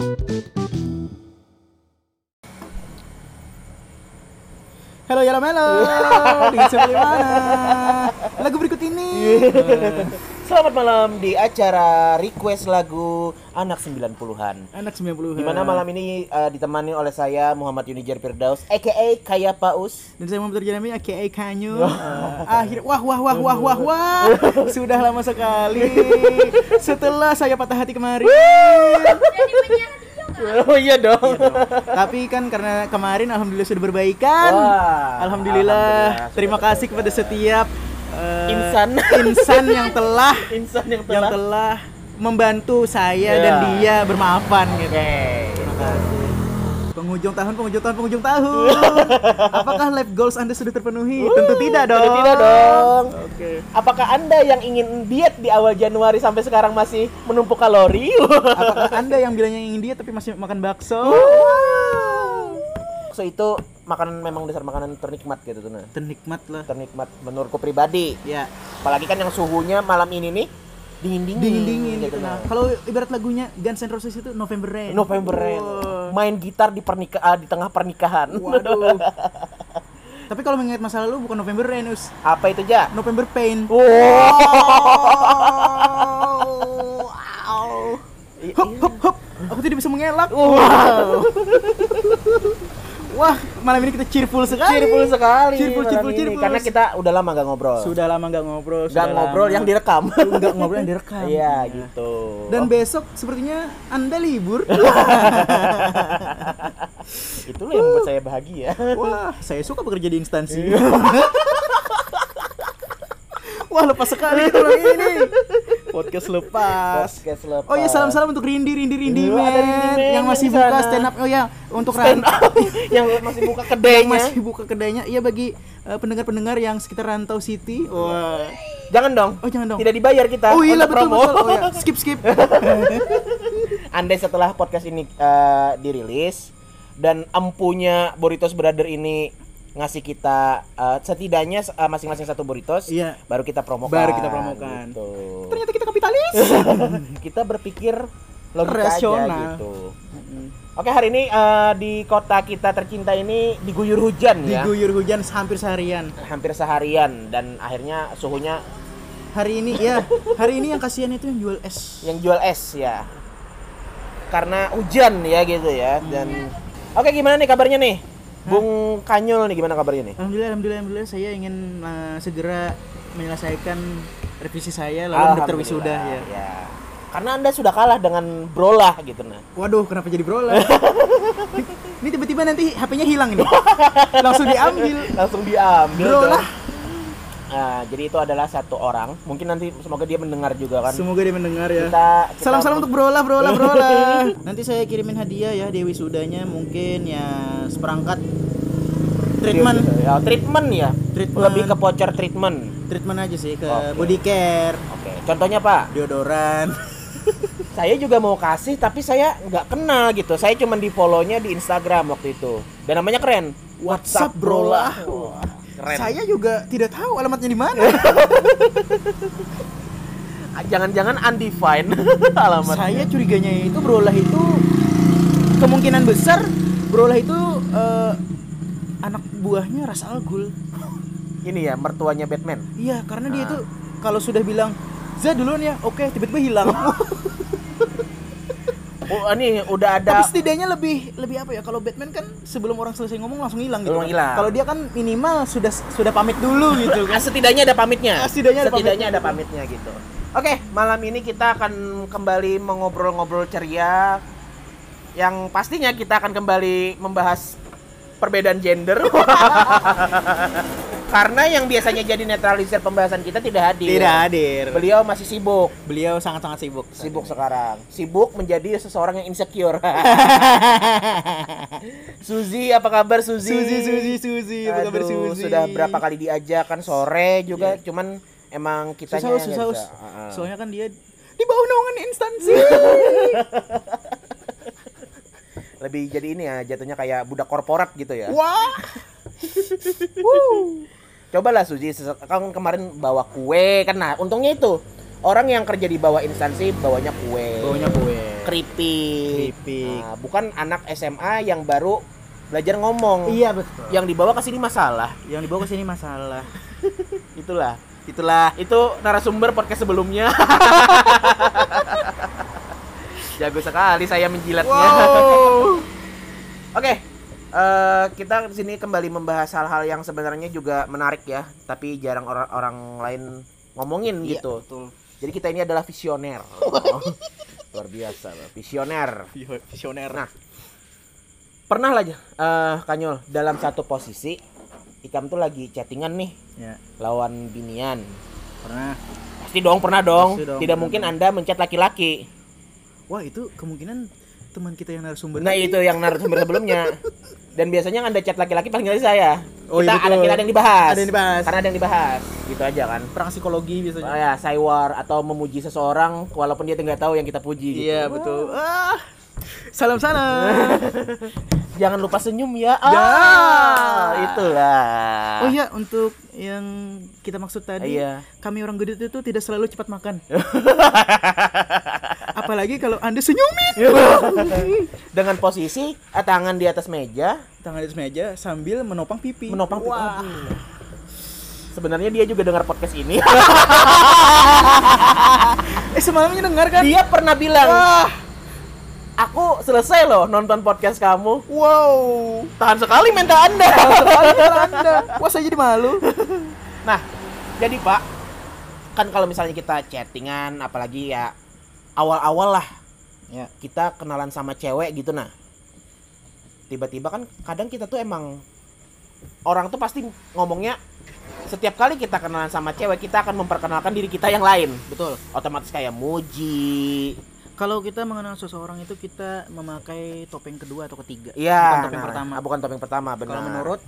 Halo Yalo Melo, di mana? Lagu berikut ini. Selamat malam di acara request lagu anak 90-an. Anak 90 Di mana malam ini eh, ditemani oleh saya Muhammad Yunijar Firdaus aka Kaya Paus. Dan saya Muhammad Jeremy aka Kanyu. Eh, akhir wah wah wah wah wah wah. Sudah lama sekali setelah saya patah hati kemarin. Oh iya dong. Tapi kan karena kemarin alhamdulillah sudah berbaikan. Wah, alhamdulillah. alhamdulillah, Terima kasih kepada setiap eh, Insan. insan yang telah Insan yang yang telah. telah membantu saya Ya. dan dia bermaafan gitu. Terima kasih. Penghujung tahun, penghujung tahun, penghujung tahun. Apakah life goals Anda sudah terpenuhi? Tentu tidak dong. Tentu tidak dong. Oke. Apakah Anda yang ingin diet di awal Januari sampai sekarang masih menumpuk kalori? Apakah Anda yang bilangnya ingin diet tapi masih makan bakso? so itu makanan memang dasar makanan ternikmat gitu tuh nah. Ternikmat lah. Ternikmat menurutku pribadi. Ya, Apalagi kan yang suhunya malam ini nih dingin-dingin. dingin-dingin gitu. nah. Nah, kalau ibarat lagunya Guns N' Roses itu November Rain. November Rain. Wow. Main gitar di pernikahan di tengah pernikahan. Waduh. Tapi kalau mengingat masa lalu bukan November Rain, Us. Apa itu, Ja? November Pain. Wow. Hop, hop, hop. Aku tidak bisa mengelak. Wow. Wah, malam ini kita cheerful sekali. Cheerful sekali. Cheerful, cheerful, cheerful. Karena kita udah lama gak ngobrol. Sudah lama nggak ngobrol. Gak ngobrol lama. yang direkam. Nggak ngobrol yang direkam. Iya, gitu. Dan besok sepertinya Anda libur. itulah yang membuat saya bahagia. Wah, saya suka bekerja di instansi. Iya. Wah, lepas sekali kita orang ini. Podcast lepas. Podcast lepas. Oh iya, salam-salam untuk Rindi, Rindi, Rindi, Iya, ada men. Rindi, men, yang masih buka sana. stand up. Oh ya, untuk stand up yang masih buka yang kedainya. masih buka kedainya. Iya bagi eh, pendengar-pendengar yang sekitar Rantau City. Wah. Jangan dong. Oh, jangan dong. Tidak dibayar kita. Oh iya betul promo. betul. Oh ya, skip skip. Andai setelah podcast ini eh, dirilis dan empunya Boritos Brother ini ngasih kita eh, setidaknya eh, masing-masing satu Boritos, Iya. baru kita promokan. Baru kita promokan. Gitu. Ternyata kita kapitalis. kita berpikir logika Rasional. aja gitu. Oke hari ini eh, di kota kita tercinta ini diguyur hujan ya, Diguyur hujan hampir seharian. hampir seharian dan akhirnya suhunya Hari ini ya, hari ini yang kasihan itu yang jual es. yang jual es ya, karena hujan ya gitu ya dan oke gimana nih kabarnya nih, Bung Kanyul nih gimana kabarnya nih? Alhamdulillah, alhamdulillah, alhamdulillah saya ingin uh, segera menyelesaikan revisi saya lalu mendaftar wisuda ya. ya. Karena anda sudah kalah dengan Brolah gitu nah. Waduh, kenapa jadi brolah? ini tiba-tiba nanti HP-nya hilang ini. Langsung diambil. Langsung diambil. Brolah. dong. Nah, jadi itu adalah satu orang. Mungkin nanti semoga dia mendengar juga kan. Semoga dia mendengar ya. Kita, kita Salam-salam untuk brolah, brolah, brolah. Nanti saya kirimin hadiah ya Dewi Sudanya mungkin ya seperangkat treatment. Ya, treatment ya. Treatment. Lebih ke voucher treatment. Treatment aja sih ke Oke. body care, Oke. Contohnya Pak, deodoran. saya juga mau kasih tapi saya nggak kenal gitu. Saya cuma di follow-nya di Instagram waktu itu. Dan namanya keren. WhatsApp brolah. Wah, keren. Saya juga tidak tahu alamatnya di mana. Jangan-jangan undefined alamat. saya curiganya itu brolah itu kemungkinan besar brolah itu eh, anak buahnya Ras Al Ghul. Ini ya mertuanya Batman. Iya, karena dia Ah. itu kalau sudah bilang Za duluan ya, oke tiba-tiba hilang. Oh, ini udah ada Tapi setidaknya lebih lebih apa ya? Kalau Batman kan sebelum orang selesai ngomong langsung hilang gitu. Kan. hilang. Kalau dia kan minimal sudah sudah pamit dulu gitu Ah, kan. setidaknya ada pamitnya. Ah, setidaknya ada Setidaknya pamitnya. ada pamitnya gitu. Oke, malam ini kita akan kembali mengobrol-ngobrol ceria yang pastinya kita akan kembali membahas perbedaan gender. Karena yang biasanya jadi netralisir pembahasan kita tidak hadir. Tidak hadir. Beliau masih sibuk. Beliau sangat-sangat sibuk. Sibuk sekarang. Sibuk menjadi seseorang yang insecure. Suzy, apa kabar Suzy? Suzy, Suzy, Suzy, apa kabar Suzy? Sudah berapa kali diajak kan sore juga, cuman emang kita Susah, us, susah, us. Ah, Soalnya kan dia di bawah naungan instansi. Lebih jadi ini ya, jatuhnya kayak budak korporat gitu ya. Wah. Cobalah Suzy, kan kemarin bawa kue kan nah, untungnya itu orang yang kerja di bawah instansi bawanya kue. Baunya kue. keripik. Keripik. Nah, bukan anak SMA yang baru belajar ngomong. Iya betul. Yang dibawa ke sini masalah. Yang dibawa ke sini masalah. Itulah. Itulah. Itu narasumber podcast sebelumnya. Jago sekali saya menjilatnya. Wow. Oke. Eh, kita di sini kembali membahas hal-hal yang sebenarnya juga menarik ya, tapi jarang orang orang lain ngomongin Iya, gitu. Betul. Jadi kita ini adalah visioner. Luar biasa, visioner. Visioner. Nah, pernah lah eh Kanyol dalam satu posisi Ikam tuh lagi chattingan nih ya, lawan binian. pernah. Pasti dong, pernah dong. Pasti dong, Tidak pernah mungkin dong. Anda mencet laki-laki. Wah, itu kemungkinan teman kita yang narasumber. Nah, itu yang narasumber sebelumnya. Dan biasanya yang Anda chat laki-laki paling dari saya. Oh, iya kita ada betul. kita ada yang dibahas. Ada yang dibahas. Karena ada yang dibahas. Gitu aja kan. perang psikologi Oh biasanya. ya, saywar atau memuji seseorang walaupun dia nggak tahu yang kita puji gitu. Iya, betul. Ah. Salam salam. Jangan lupa senyum ya. Ya. Ah, itulah. Oh iya, untuk yang kita maksud tadi, Iya. kami orang gedut itu tidak selalu cepat makan. Apalagi kalau Anda senyumin. Dengan posisi eh, tangan di atas meja, Tangan di atas meja sambil menopang pipi. menopang Wah. pipi. Sebenarnya dia juga dengar podcast ini. Eh semalamnya dengar kan? dia pernah bilang, Wah. "Aku selesai loh nonton podcast kamu." Wow. Tahan sekali mental Anda. Sekali kan Anda. Wah, saya jadi malu. Nah, jadi Pak, kan kalau misalnya kita chattingan, apalagi ya awal-awal lah Ya. kita kenalan sama cewek gitu nah. Tiba-tiba kan kadang kita tuh emang orang tuh pasti ngomongnya setiap kali kita kenalan sama cewek kita akan memperkenalkan diri kita yang lain. Betul. Otomatis kayak muji. Kalau kita mengenal seseorang itu kita memakai topeng kedua atau ketiga. Iya, Bukan topeng nah, pertama. ah, bukan topeng pertama, benar. Kalau menurut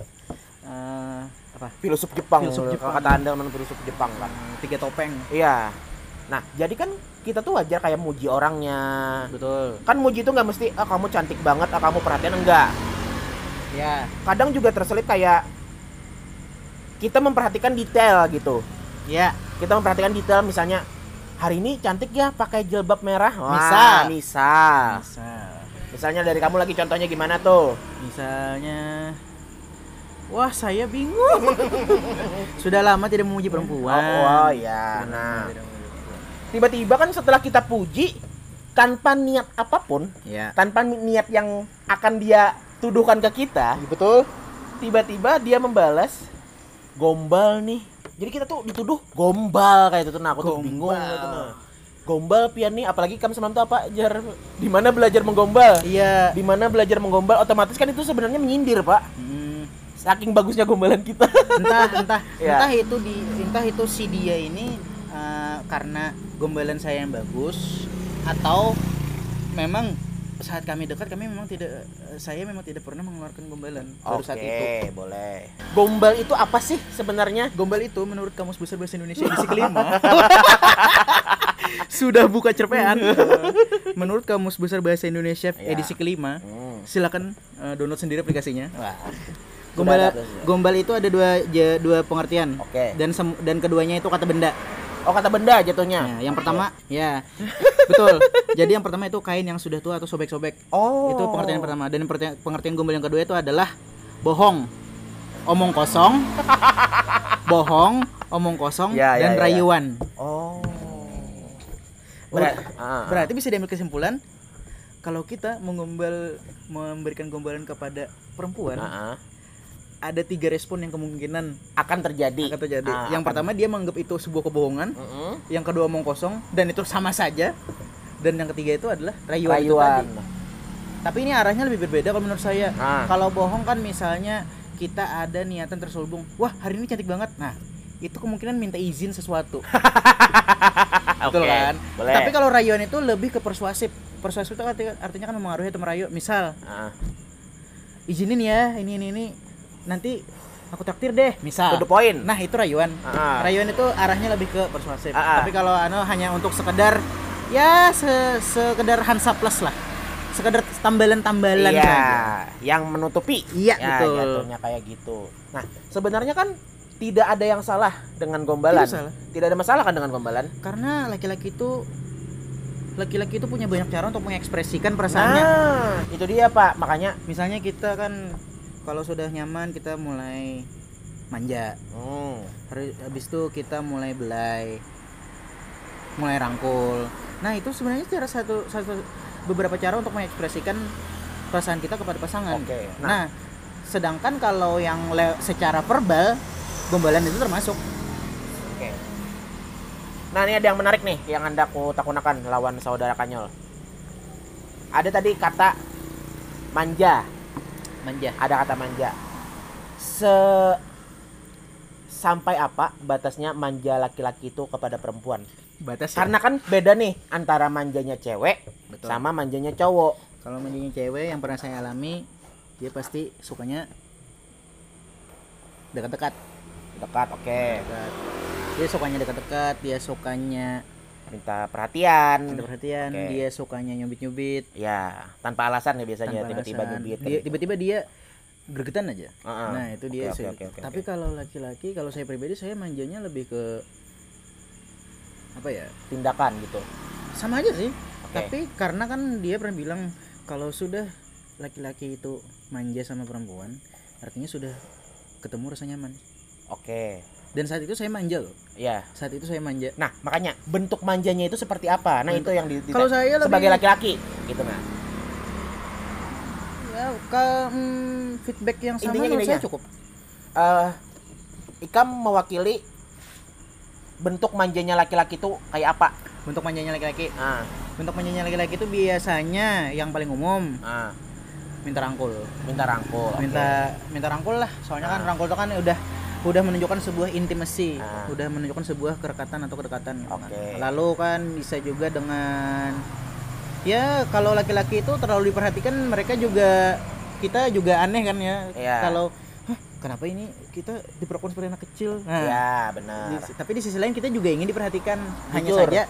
eh, apa? filosof Jepang, Filsuf kalau Jepang. kata Anda menurut filosof Jepang kan. Tiga topeng. Iya. Nah, jadi kan kita tuh wajar kayak muji orangnya. Betul. Kan muji itu nggak mesti ah kamu cantik banget, ah kamu perhatian enggak. Ya. Kadang juga terselip kayak kita memperhatikan detail gitu. Ya. Kita memperhatikan detail misalnya hari ini cantik ya pakai jilbab merah. Wah, Misal. misal. Misal. Misalnya dari kamu lagi contohnya gimana tuh? Misalnya Wah, saya bingung. Sudah lama tidak memuji perempuan. Oh, oh ya. Nah, tiba-tiba kan setelah kita puji tanpa niat apa pun, Ya. tanpa ni- niat yang akan dia tuduhkan ke kita, Betul. tiba-tiba dia membalas gombal nih. Jadi kita tuh dituduh gombal kayak itu tuh. Nah, aku tuh Gombal. bingung gitu nah. Gombal pian nih, apalagi kamu semalam tuh apa? Jar di mana belajar menggombal? Iya. Di mana belajar menggombal otomatis kan itu sebenarnya menyindir, Pak. Hmm, Saking bagusnya gombalan kita. entah entah Ya. entah itu di entah itu si dia ini eh, karena gombalan saya yang bagus atau memang saat kami dekat kami memang tidak eh, saya memang tidak pernah mengeluarkan gombalan baru saat itu. boleh. Gombal itu apa sih sebenarnya? Gombal itu menurut Kamus Besar Bahasa Indonesia edisi kelima sudah buka cerpean. menurut Kamus Besar Bahasa Indonesia Ya. edisi kelima, Hmm. silakan eh, download sendiri aplikasinya. Wah. Gombal sudah. gombal itu ada dua dua pengertian. Oke. Dan sem- dan keduanya itu kata benda. Oh, kata benda jatuhnya. Ya, yang pertama, ya. Betul. Jadi yang pertama itu kain yang sudah tua atau sobek-sobek. Oh. Itu pengertian yang pertama. Dan pengertian, pengertian gombal yang kedua itu adalah bohong. Omong kosong. bohong, omong kosong Ya, ya, dan ya. rayuan. Oh. Ber-. Ah. Berarti bisa diambil kesimpulan kalau kita menggombal memberikan gombalan kepada perempuan, Ah, ah. Ada tiga respon yang kemungkinan akan terjadi. akan terjadi. Ah, yang akan- pertama dia menganggap itu sebuah kebohongan, Mm-mm. yang kedua omong kosong dan itu sama saja. Dan yang ketiga itu adalah rayuan. itu Rayuan. tadi. Tapi ini arahnya lebih berbeda kalau menurut saya. Ah. Kalau bohong kan misalnya kita ada niatan terselubung, wah hari ini cantik banget. Nah, itu kemungkinan minta izin sesuatu. Betul Oke, kan? Boleh. Tapi kalau rayuan itu lebih ke persuasif. Persuasif itu artinya, artinya kan mempengaruhi atau merayu. Misal, Ah, izinin ya, ini ini ini nanti aku traktir deh, misal. to the point. Nah, itu rayuan. Ah. Rayuan itu arahnya lebih ke persuasif. Ah. Tapi kalau anu hanya untuk sekedar ya se sekedar Hansa plus lah. Sekedar tambalan-tambalan iya, saja. yang menutupi. Iya, ya, betul. Jatuhnya kayak gitu. Nah, sebenarnya kan tidak ada yang salah dengan gombalan. Tidak salah. Tidak ada masalah kan dengan gombalan? Karena laki-laki itu laki-laki itu punya banyak cara untuk mengekspresikan perasaannya Nah, itu dia Pak. Makanya misalnya kita kan kalau sudah nyaman kita mulai manja Hari- habis itu kita mulai belai mulai rangkul nah itu sebenarnya cara satu satu beberapa cara untuk mengekspresikan perasaan kita kepada pasangan Oke, nah. nah, sedangkan kalau yang secara verbal gombalan itu termasuk Oke. Nah, ini ada yang menarik nih yang Anda aku takunakan lawan saudara Kanyol. Ada tadi kata manja, manja ada kata manja. Se sampai apa batasnya manja laki-laki itu kepada perempuan? batas Karena kan beda nih antara manjanya cewek Betul. sama manjanya cowok. kalau manjanya cewek yang pernah saya alami dia pasti sukanya dekat-dekat Dekat, oke. dekat. dia sukanya dekat-dekat dia sukanya Minta perhatian. ada perhatian Oke. dia sukanya nyubit-nyubit Ya, tanpa alasan ya biasanya tanpa tiba-tiba nyubit. dia tiba-tiba dia gregetan aja Heeh. nah itu dia Oke, sih. oke, oke, oke, tapi kalau laki-laki kalau saya pribadi saya manjanya lebih ke apa ya tindakan gitu. sama aja sih Oke. tapi karena kan dia pernah bilang kalau sudah laki-laki itu manja sama perempuan artinya sudah ketemu rasa nyaman Oke. Dan saat itu saya manja loh Ya. saat itu saya manja Nah, makanya bentuk manjanya itu seperti apa? Nah, Bentuk- itu yang di, di- kalau saya lebih sebagai laki-laki gitu nah. ya ke mm, feedback yang sama Intinya menurut gini saya cukup Eh Ikam mewakili bentuk manjanya laki-laki itu kayak apa? bentuk manjanya laki-laki Ah, bentuk manjanya laki-laki itu biasanya yang paling umum ah, minta rangkul minta rangkul. minta minta rangkul lah soalnya kan Ah. rangkul itu kan udah udah menunjukkan sebuah intimasi Ah. udah menunjukkan sebuah kerekatan atau kedekatan Oke. lalu kan bisa juga dengan ya kalau laki-laki itu terlalu diperhatikan mereka juga kita juga aneh kan ya Iya. kalau "Hah, kenapa ini kita diperlakukan seperti anak kecil nah Ya, benar. di- tapi di sisi lain kita juga ingin diperhatikan hanya Jujur. saja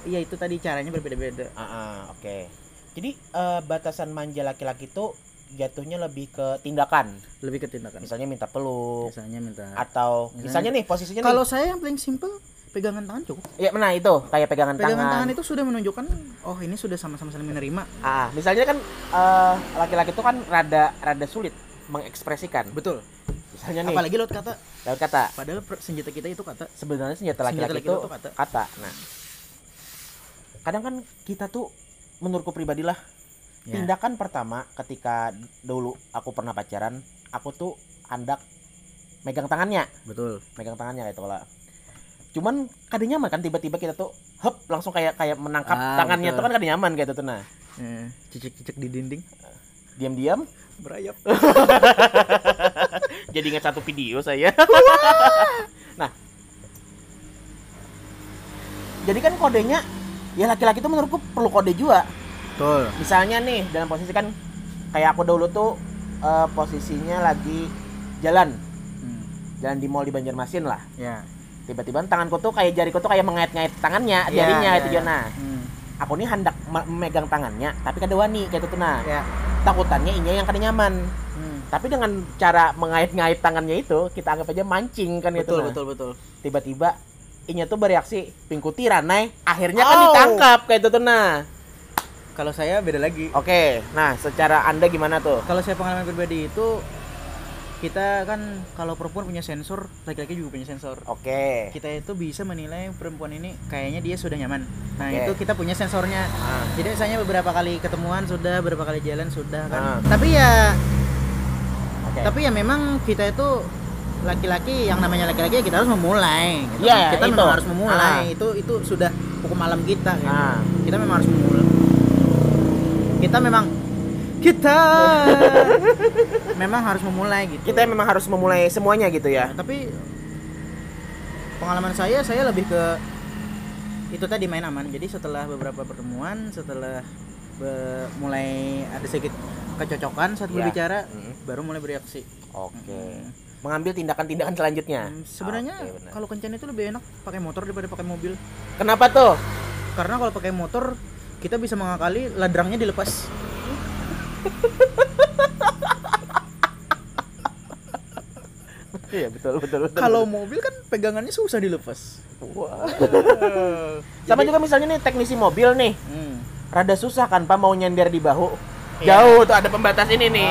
ya itu tadi caranya berbeda-beda Ah, ah, oke. Jadi eh, batasan manja laki-laki itu jatuhnya lebih ke tindakan. lebih ke tindakan Misalnya minta peluk biasanya minta atau Misalnya- misalnya nih posisinya kalau nih. saya yang paling simple pegangan tangan cukup Ya, nah itu kayak pegangan, pegangan tangan. tangan itu sudah menunjukkan oh ini sudah sama-sama saling menerima Ah, misalnya kan eh, laki-laki itu kan rada rada sulit mengekspresikan. betul Misalnya nih, apalagi lewat kata lewat kata. padahal senjata kita itu kata Sebenarnya senjata laki-laki laki itu itu kata. kata. Nah, kadang kan kita tuh menurutku pribadi Ya. tindakan pertama ketika dulu aku pernah pacaran, aku tuh hendak megang tangannya, betul megang tangannya kayak itu lah. Cuman kadang nyaman kan tiba-tiba kita tuh hop langsung kayak kayak menangkap Ah, tangannya betul. tuh kan kadang nyaman kayak itu tuh nah. eh, cicik-cicik di dinding Diam-diam berayap jadi ingat satu video saya. nah, jadi kan kodenya ya laki-laki tuh menurutku perlu kode juga. Betul Misalnya nih dalam posisi kan kayak aku dulu tuh eh, posisinya lagi jalan, Hmm, jalan di mall di Banjarmasin lah. ya Tiba-tiba tanganku tuh kayak jariku tuh kayak mengait-ngait tangannya, Ya, jarinya ya, itu ya. Jona. Hmm, Aku nih hendak me- memegang tangannya, tapi kada wani kayak itu tuh nah. ya Takutannya inya yang kada nyaman. Hmm, Tapi dengan cara mengait-ngait tangannya itu, kita anggap aja mancing kan itu. betul nah. betul betul tiba-tiba inya tuh bereaksi pingkuti ranai akhirnya kan Oh. ditangkap kayak itu tuh nah kalau saya beda lagi oke nah secara anda gimana tuh kalau saya pengalaman pribadi itu kita kan kalau perempuan punya sensor laki-laki juga punya sensor oke kita itu bisa menilai perempuan ini kayaknya dia sudah nyaman nah Oke. itu kita punya sensornya Ah, jadi misalnya beberapa kali ketemuan sudah beberapa kali jalan sudah kan Ah. tapi ya oke tapi ya memang kita itu laki-laki yang namanya laki-laki ya kita harus memulai gitu. Iya, kita itu. memang harus memulai Ah. itu itu sudah hukum alam kita gitu. Ah. kita memang harus memulai kita memang kita memang harus memulai gitu. Kita memang harus memulai semuanya gitu ya. Nah, tapi pengalaman saya saya lebih ke itu tadi main aman. Jadi setelah beberapa pertemuan setelah be- mulai ada sedikit kecocokan saat Iya. berbicara Mm. baru mulai bereaksi. Oke. Mengambil tindakan-tindakan selanjutnya. Hmm, sebenarnya kalau kencan itu lebih enak pakai motor daripada pakai mobil. Kenapa tuh? Karena kalau pakai motor kita bisa mengakali ladrangnya dilepas iya betul betul betul kalau mobil kan pegangannya susah dilepas Wah. Sama juga misalnya nih teknisi mobil nih, Hmm. rada susah kan Pak mau nyender di bahu. Iya. Jauh tuh ada pembatas ini nih,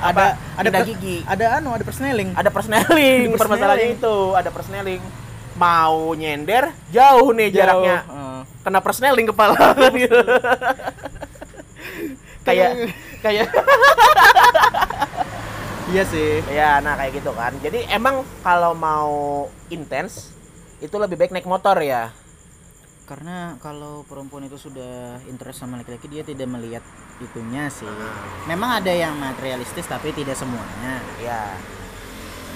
apa, ada pindah per- gigi. Ada anu, ada persneling. Ada persneling, permasalahannya itu, ada persneling. Mau nyender, jauh nih jaraknya. Heeh. Kena persneling kepala gitu. kayak kayak Iya sih. ya nah kayak gitu kan. Jadi emang kalau mau intens itu lebih baik naik motor ya. Karena kalau perempuan itu sudah interest sama laki-laki dia tidak melihat itunya sih. Memang ada yang materialistis tapi tidak semuanya. Ya.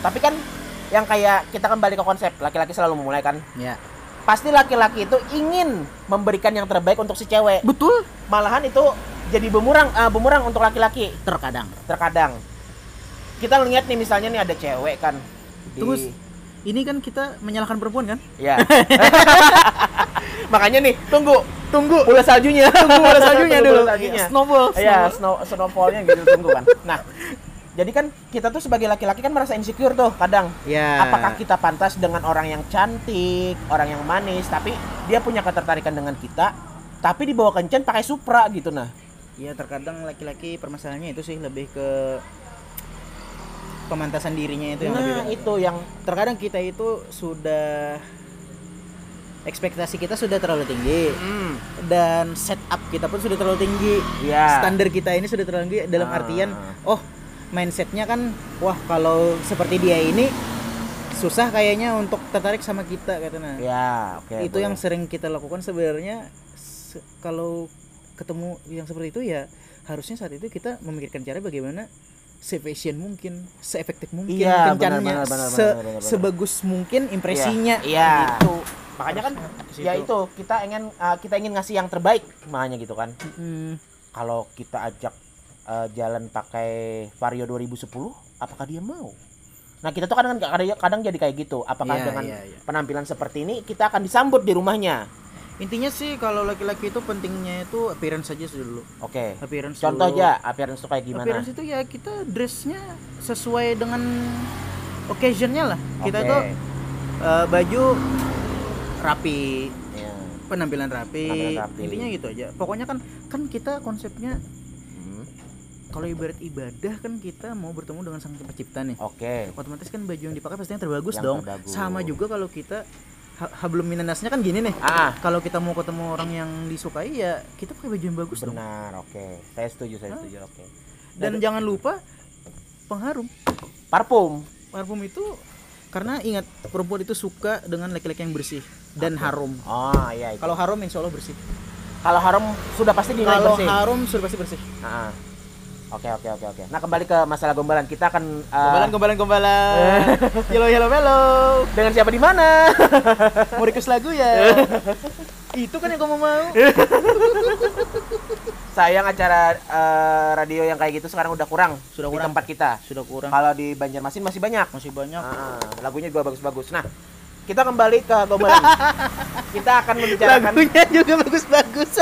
Tapi kan yang kayak kita kembali ke konsep laki-laki selalu memulai kan. Ya. Pasti laki-laki itu ingin memberikan yang terbaik untuk si cewek. Betul. Malahan itu jadi bumerang ah, bumerang untuk laki-laki Terkadang. terkadang. Kita lihat nih misalnya nih ada cewek kan di Terus ini kan kita menyalahkan perempuan kan? ya. Makanya nih, tunggu Tunggu. bola saljunya. Tunggu bola saljunya Tunggu dulu. bola saljunya. Snowball. Iya, snow snowfallnya gitu tunggu kan. Nah, jadi kan kita tuh sebagai laki-laki kan merasa insecure tuh kadang. Ya. Apakah kita pantas dengan orang yang cantik, orang yang manis, tapi dia punya ketertarikan dengan kita, tapi dibawa kencan pakai Supra gitu nah. Iya terkadang laki-laki permasalahannya itu sih lebih ke pemantasan dirinya itu yang lebih Nah, itu yang terkadang kita itu sudah ekspektasi kita sudah terlalu tinggi hmm, dan setup kita pun sudah terlalu tinggi ya. standar kita ini sudah terlalu tinggi dalam Ah. artian oh mindsetnya kan wah kalau seperti dia ini susah kayaknya untuk tertarik sama kita katanya Ya, oke. itu yang boleh. sering kita lakukan sebenarnya se- kalau ketemu yang seperti itu ya harusnya saat itu kita memikirkan cara bagaimana se-efficient mungkin, se-efektif mungkin Iya, kencannya, benar, benar, benar, se- benar, benar, benar. sebagus mungkin impresinya Iya. iya. gitu. Makanya kan ya situ. itu kita ingin uh, kita ingin ngasih yang terbaik makanya gitu kan. Hmm, Kalau kita ajak uh, jalan pakai Vario 2010, apakah dia mau? Nah, kita tuh kadang kadang, kadang jadi kayak gitu. Apakah Iya, dengan iya, iya. penampilan seperti ini kita akan disambut di rumahnya? intinya sih kalau laki-laki itu pentingnya itu appearance saja dulu. Oke. Appearance Contoh dulu. aja appearance tuh kayak gimana? Appearance itu ya kita dressnya sesuai dengan occasionnya lah. Kita Oke. tuh eh, baju rapi, Ya. penampilan rapi. Penampilan rapi. Intinya gitu aja. Pokoknya kan kan kita konsepnya kalau ibarat ibadah kan kita mau bertemu dengan sang pencipta nih. Oke. Otomatis kan baju yang dipakai pasti yang terbagus Yang dong. terbagus. Sama juga kalau kita ha- hablum minannasnya kan gini nih. Ah, Kalau kita mau ketemu orang yang disukai ya kita pakai baju yang bagus dong. benar. Oke. Saya setuju, saya Hah? setuju. Oke. Dan jangan lupa pengharum. Parfum. Parfum itu karena ingat perempuan itu suka dengan laki-laki yang bersih dan harum. Oh, iya. Kalau harum insya Allah bersih. Kalau harum sudah pasti dinilai Kalau bersih. harum sudah pasti bersih. Ah. Oke oke oke oke. Nah kembali ke masalah gombalan kita akan uh, Gombalan, gombalan, gombalan. Hello, hello, hello. dengan siapa di mana? Mau request lagu ya? itu kan yang kamu mau. Sayang acara uh, radio yang kayak gitu sekarang udah kurang Sudah di kurang. tempat kita. Sudah kurang. Kalau di Banjarmasin masih banyak. Masih banyak. Ah, lagunya juga bagus-bagus. Nah kita kembali ke gombalan. kita akan membicarakan. Lagunya juga bagus-bagus.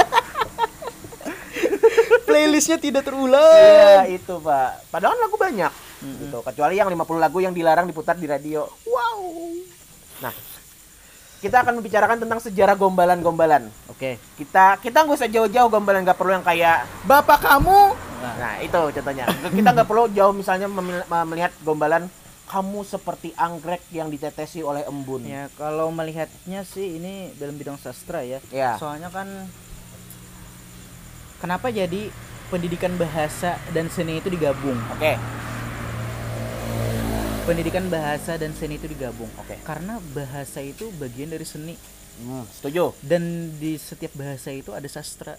Playlistnya tidak Iya terulang. itu pak. Padahal lagu banyak. Gitu. Kecuali yang 50 lagu yang dilarang diputar di radio. Wow. Nah kita akan membicarakan tentang sejarah gombalan-gombalan. Oke. Kita kita nggak usah jauh-jauh gombalan nggak perlu yang kayak Bapak kamu. Nah itu contohnya. Kita nggak perlu jauh misalnya melihat gombalan kamu seperti anggrek yang ditetesi oleh embun. Ya, kalau melihatnya sih ini dalam bidang sastra ya. Ya. Soalnya kan kenapa jadi pendidikan bahasa dan seni itu digabung? Oke. Pendidikan bahasa dan seni itu digabung. Oke. Karena bahasa itu bagian dari seni Hmm, setuju. dan di setiap bahasa itu ada sastra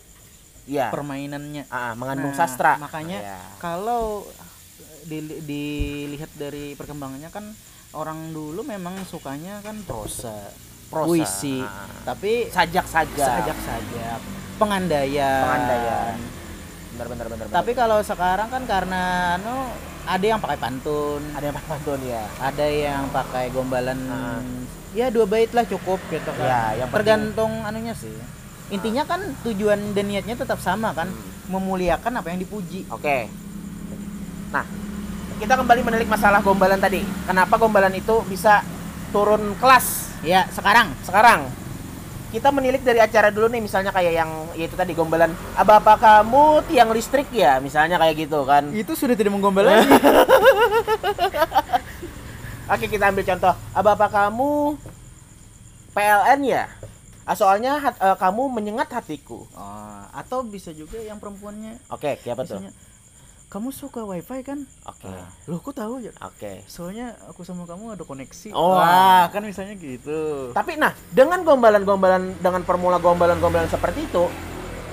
Iya. permainannya. Ah, mengandung Nah, sastra. Makanya Iya. kalau dili- dilihat dari perkembangannya kan orang dulu memang sukanya kan prosa, Prosa. puisi, Ah. tapi sajak saja. sajak-sajak, pengandaian. Pengandaian. Benar benar benar. Tapi kalau sekarang kan karena anu ada yang pakai pantun, ada yang pakai pantun ya. ada yang pakai gombalan Ah. ya dua bait lah cukup gitu kan. Ya, yang penting- Tergantung anunya sih. Intinya kan tujuan dan niatnya tetap sama kan, Hmm. memuliakan apa yang dipuji. Oke. Nah, kita kembali menilik masalah gombalan tadi. Kenapa gombalan itu bisa turun kelas Ya, sekarang sekarang kita menilik dari acara dulu nih misalnya kayak yang yaitu tadi gombalan apa apa kamu tiang listrik ya? Misalnya kayak gitu kan. Itu sudah tidak menggombal lagi. oke kita ambil contoh. Apa apa kamu PLN ya? Ah, soalnya hat- eh, kamu menyengat hatiku. Oh, atau bisa juga yang perempuannya. Oke siapa tuh kamu suka wifi kan? oke Ah, Loh, kok tahu ya? oke Soalnya aku sama kamu ada koneksi. Oh. Wah, kan misalnya gitu. Tapi nah, dengan gombalan-gombalan dengan formula gombalan-gombalan seperti itu,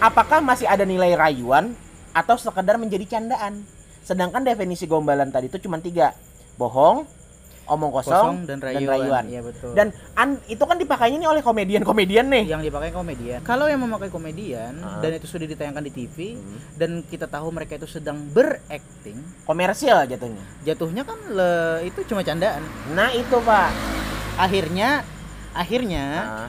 apakah masih ada nilai rayuan atau sekedar menjadi candaan? Sedangkan definisi gombalan tadi itu cuma tiga, bohong, omong kosong, Kosong dan rayuan. Iya, betul. Dan an- itu kan dipakainya nih oleh komedian-komedian nih. yang dipakai komedian. Kalau yang memakai komedian Ah. dan itu sudah ditayangkan di TV Hmm. dan kita tahu mereka itu sedang berakting, Komersial jatuhnya. jatuhnya kan le, itu cuma candaan. Nah itu pak. Akhirnya akhirnya Nah,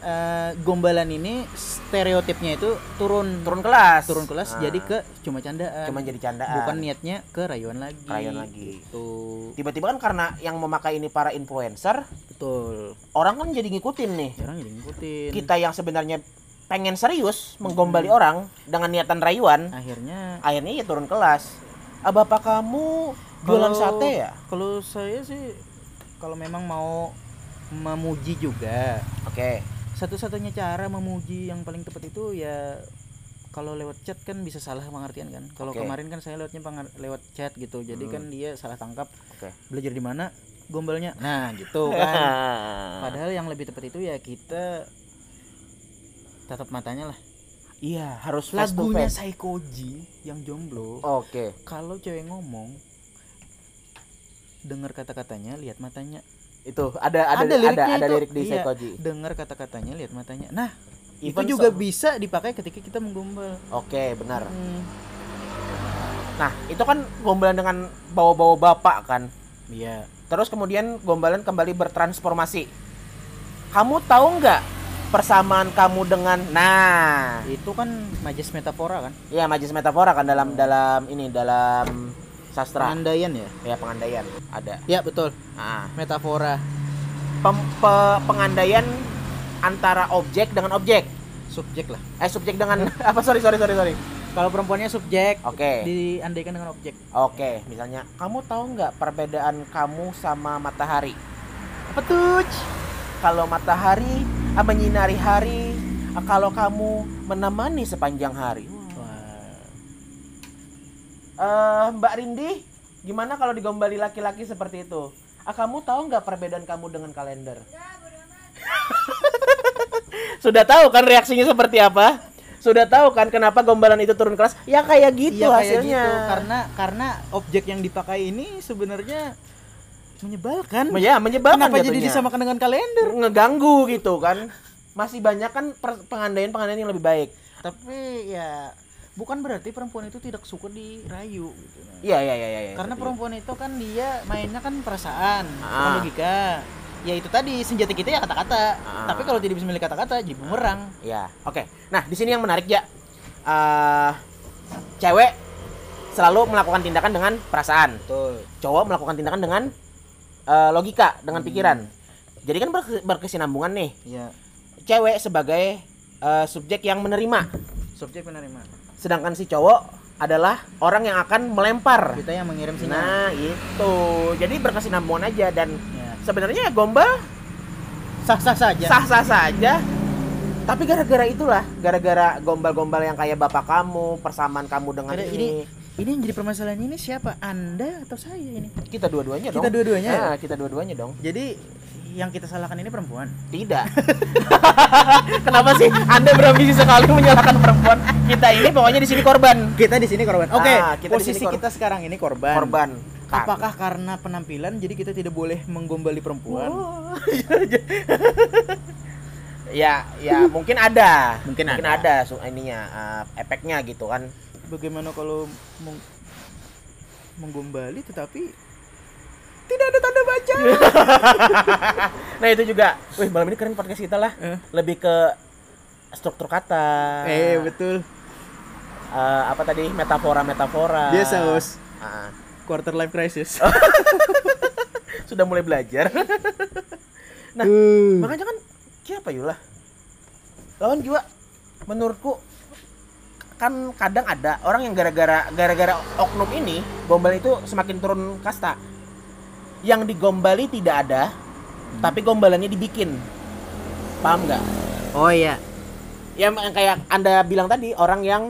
eh, gombalan ini stereotipnya itu turun turun kelas. turun kelas Nah, jadi ke cuma candaan. cuma jadi candaan. bukan niatnya ke rayuan lagi. Rayuan lagi. Gitu. Tiba-tiba kan karena yang memakai ini para influencer, Betul. orang kan jadi ngikutin nih. Orang jadi ngikutin. kita yang sebenarnya pengen serius menggombali orang dengan niatan rayuan akhirnya akhirnya ya turun kelas ah, bapak kamu jualan Kalau- sate ya Kalau saya sih kalau memang mau memuji juga, oke satu-satunya cara memuji yang paling tepat itu ya kalau lewat chat kan bisa salah pengertian kan. Kalau Oke. kemarin kan saya lewatnya lewat chat gitu. Jadi Hmm. kan dia salah tangkap. Oke. Belajar di mana? Gombalnya. Nah, gitu kan. Padahal yang lebih tepat itu ya kita tatap matanya lah. iya harus Lagunya. Saikoji yang jomblo. oke Kalau cewek ngomong dengar kata-katanya, lihat matanya. Itu ada ada ada, ada, itu. lirik di Iya, Seikoji Dengar kata-katanya, lihat matanya. Nah, Even itu juga so- bisa dipakai ketika kita menggombal. oke benar Hmm, nah itu kan gombalan dengan bawa-bawa bapak kan Iya. terus kemudian gombalan kembali bertransformasi kamu tahu nggak persamaan kamu dengan nah Itu kan majas metafora kan? ya majis metafora kan dalam dalam ini dalam sastra Pengandaian ya? ya pengandaian ada Ya, betul. ah Metafora. pem- pe- pengandaian antara objek dengan objek Subjek lah. eh subjek dengan apa sorry sorry sorry sorry Kalau perempuannya subjek, oke diandaikan dengan objek. oke misalnya kamu tahu nggak perbedaan kamu sama matahari Apa tuh? kalau matahari ah, menyinari hari ah, kalau kamu menemani sepanjang hari. Eh, Mbak Rindi gimana kalau digombali laki-laki seperti itu ah kamu tahu nggak perbedaan kamu dengan kalender sudah tahu kan reaksinya seperti apa sudah tahu kan kenapa gombalan itu turun kelas ya kayak gitu kayak hasilnya gitu. Karena karena objek yang dipakai ini sebenarnya menyebalkan. ya menyebalkan Kenapa jadi jatuhnya. disamakan dengan kalender? ngeganggu gitu kan masih banyak kan pengandaian-pengandaian yang lebih baik Tapi ya bukan berarti perempuan itu tidak suka dirayu gitu. iya iya iya iya Karena seperti perempuan itu kan dia mainnya kan perasaan, Ah. logika. Ya itu tadi senjata kita ya kata-kata. Ah. Tapi kalau tidak bisa milih kata-kata jadi bumerang. ya oke nah di sini yang menarik ya Eh, cewek selalu melakukan tindakan dengan perasaan Betul. cowok melakukan tindakan dengan eh, logika dengan Hmm. pikiran jadi kan berke- berkesinambungan nih Iya. cewek sebagai eh, subjek yang menerima Subjek penerima. Sedangkan si cowok adalah orang yang akan melempar Kita yang mengirim sinyal. nah itu jadi berkesinambungan aja dan Ya. sebenarnya gombal Sah-sah saja. sah-sah saja tapi gara-gara itulah gara-gara gombal-gombal yang kayak bapak kamu persamaan kamu dengan Ada ini, Ini yang jadi permasalahan ini siapa? Anda atau saya ini? kita dua-duanya dong Kita dua-duanya ya? Nah, kita dua-duanya dong Jadi yang kita salahkan ini perempuan. tidak kenapa sih anda berambisi sekali menyalahkan perempuan kita ini pokoknya di sini korban Kita di sini korban. Oke, Ah, kita posisi kor- kita sekarang ini korban. korban Kan. Apakah karena penampilan jadi kita tidak boleh menggombali perempuan? Oh, ya ya mungkin ada Mungkin mungkin ada. ada so, ininya eh, efeknya gitu kan Bagaimana kalau meng- menggombali tetapi tidak ada tanda baca? nah itu juga wih malam ini keren podcast kita lah Eh. lebih ke struktur kata eh, betul. Eh, apa tadi metafora metafora Biasa. Ah, Quarter life crisis. sudah mulai belajar Nah, Uh. makanya kan siapa Yula? Lawan juga menurutku kan kadang ada orang yang gara-gara gara-gara oknum ini gombal itu semakin turun kasta. Yang digombali tidak ada, tapi gombalannya dibikin. Paham nggak? Oh iya. Ya yang kayak Anda bilang tadi orang yang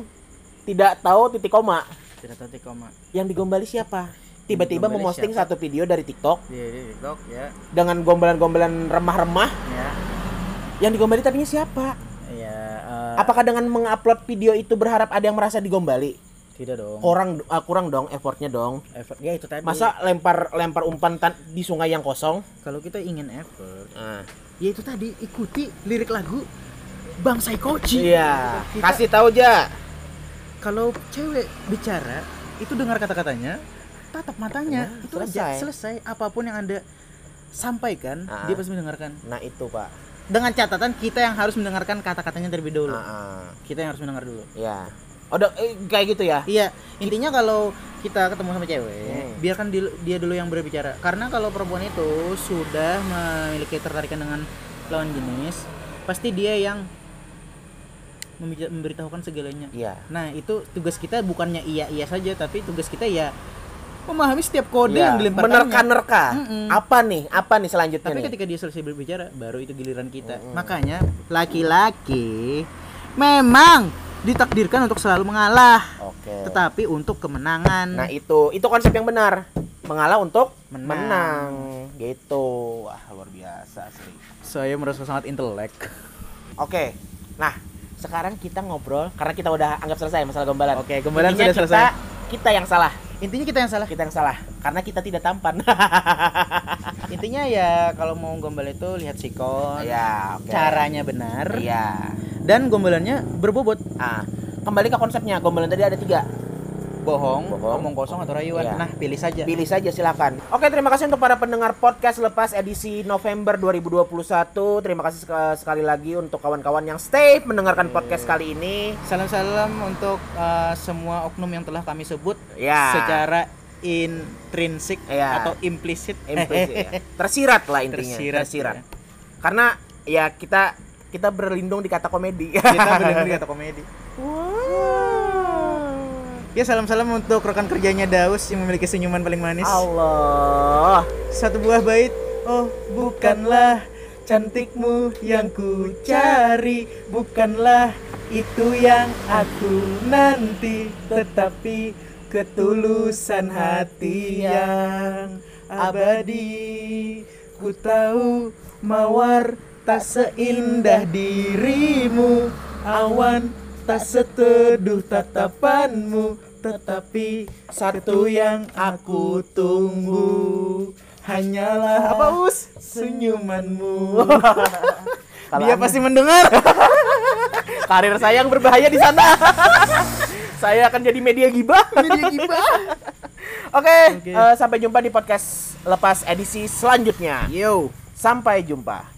tidak tahu titik koma. Tidak tahu titik koma. Yang digombali siapa? Tiba-tiba memosting siapa? satu video dari TikTok Di, di TikTok ya. dengan gombalan-gombalan remah-remah. Ya. Yang digombali tadinya siapa? Ya. eh, Apakah dengan mengupload video itu berharap ada yang merasa digombali? Tidak dong. Kurang ah, kurang dong effortnya dong. effort. Ya itu tadi. Masa lempar lempar umpan tan- di sungai yang kosong? kalau kita ingin effort, Nah, ya itu tadi ikuti lirik lagu Bang Saikoji. iya. Kita- Kasih tahu aja. Kalau cewek bicara, itu dengar kata-katanya, tatap matanya, Nah, itu selesai. aja selesai. Apa pun yang Anda sampaikan, Ah. dia pasti mendengarkan. Nah, itu, Pak. Dengan catatan kita yang harus mendengarkan kata-katanya terlebih dulu. Ah, ah. Kita yang harus mendengar dulu. Ya. Oh, eh, kayak gitu ya. Iya, intinya kalau kita ketemu sama cewek, Hmm. biarkan di- dia dulu yang berbicara. Karena kalau perempuan itu sudah memiliki ketertarikan dengan lawan jenis, pasti dia yang memberitahukan segalanya. Iya. Nah, itu tugas kita bukannya iya-iya saja, tapi tugas kita ya memahami setiap kode Iya, yang dilemparkannya. menerka-nerka. Mm-mm. Apa nih? Apa nih selanjutnya Tapi nih? ketika dia selesai berbicara, baru itu giliran kita. Mm-mm. Makanya laki-laki memang ditakdirkan untuk selalu mengalah, Oke. tetapi untuk kemenangan. Nah, itu itu konsep yang benar. Mengalah untuk Menang. menang. Gitu. Wah, luar biasa sih. saya merasa sangat intelek. Oke. Nah, sekarang kita ngobrol karena kita udah anggap selesai masalah gombalan. Oke, gombalan Intinya sudah selesai. Kita, kita yang salah. Intinya kita yang salah. Kita yang salah karena kita tidak tampan. Intinya ya kalau mau gombal itu lihat sikon, ya, oke. caranya benar, Iya. Dan gombalannya berbobot. Ah, kembali ke konsepnya. Gombalan tadi ada tiga. Bohong, Bohong. omong kosong atau rayuan. Iya. Nah, pilih saja. Pilih saja silakan. Oke, terima kasih untuk para pendengar podcast lepas edisi November 2021. Terima kasih sek- sekali lagi untuk kawan-kawan yang stay mendengarkan podcast kali ini. Salam-salam untuk uh, semua oknum yang telah kami sebut Ya. secara intrinsik Iya. atau implisit. Implisit ya. Tersirat lah intinya. Tersirat, ya. Karena ya kita kita berlindung di kata komedi. Kita berlindung di kata komedi. Ya salam-salam untuk rekan kerjanya Daus yang memiliki senyuman paling manis. Allah. Satu buah bait. Oh, bukanlah cantikmu yang ku cari, bukanlah itu yang aku nanti, tetapi ketulusan hati yang abadi. Ku tahu mawar tak seindah dirimu, awan tak seteduh tatapanmu, tetapi satu yang aku tunggu hanyalah apa us senyumanmu. Dia Anda- pasti mendengar. karir saya yang berbahaya di sana. saya akan jadi media gibah. Media gibah. Oke, Oke. eh, sampai jumpa di podcast lepas edisi selanjutnya. Yo. Sampai jumpa.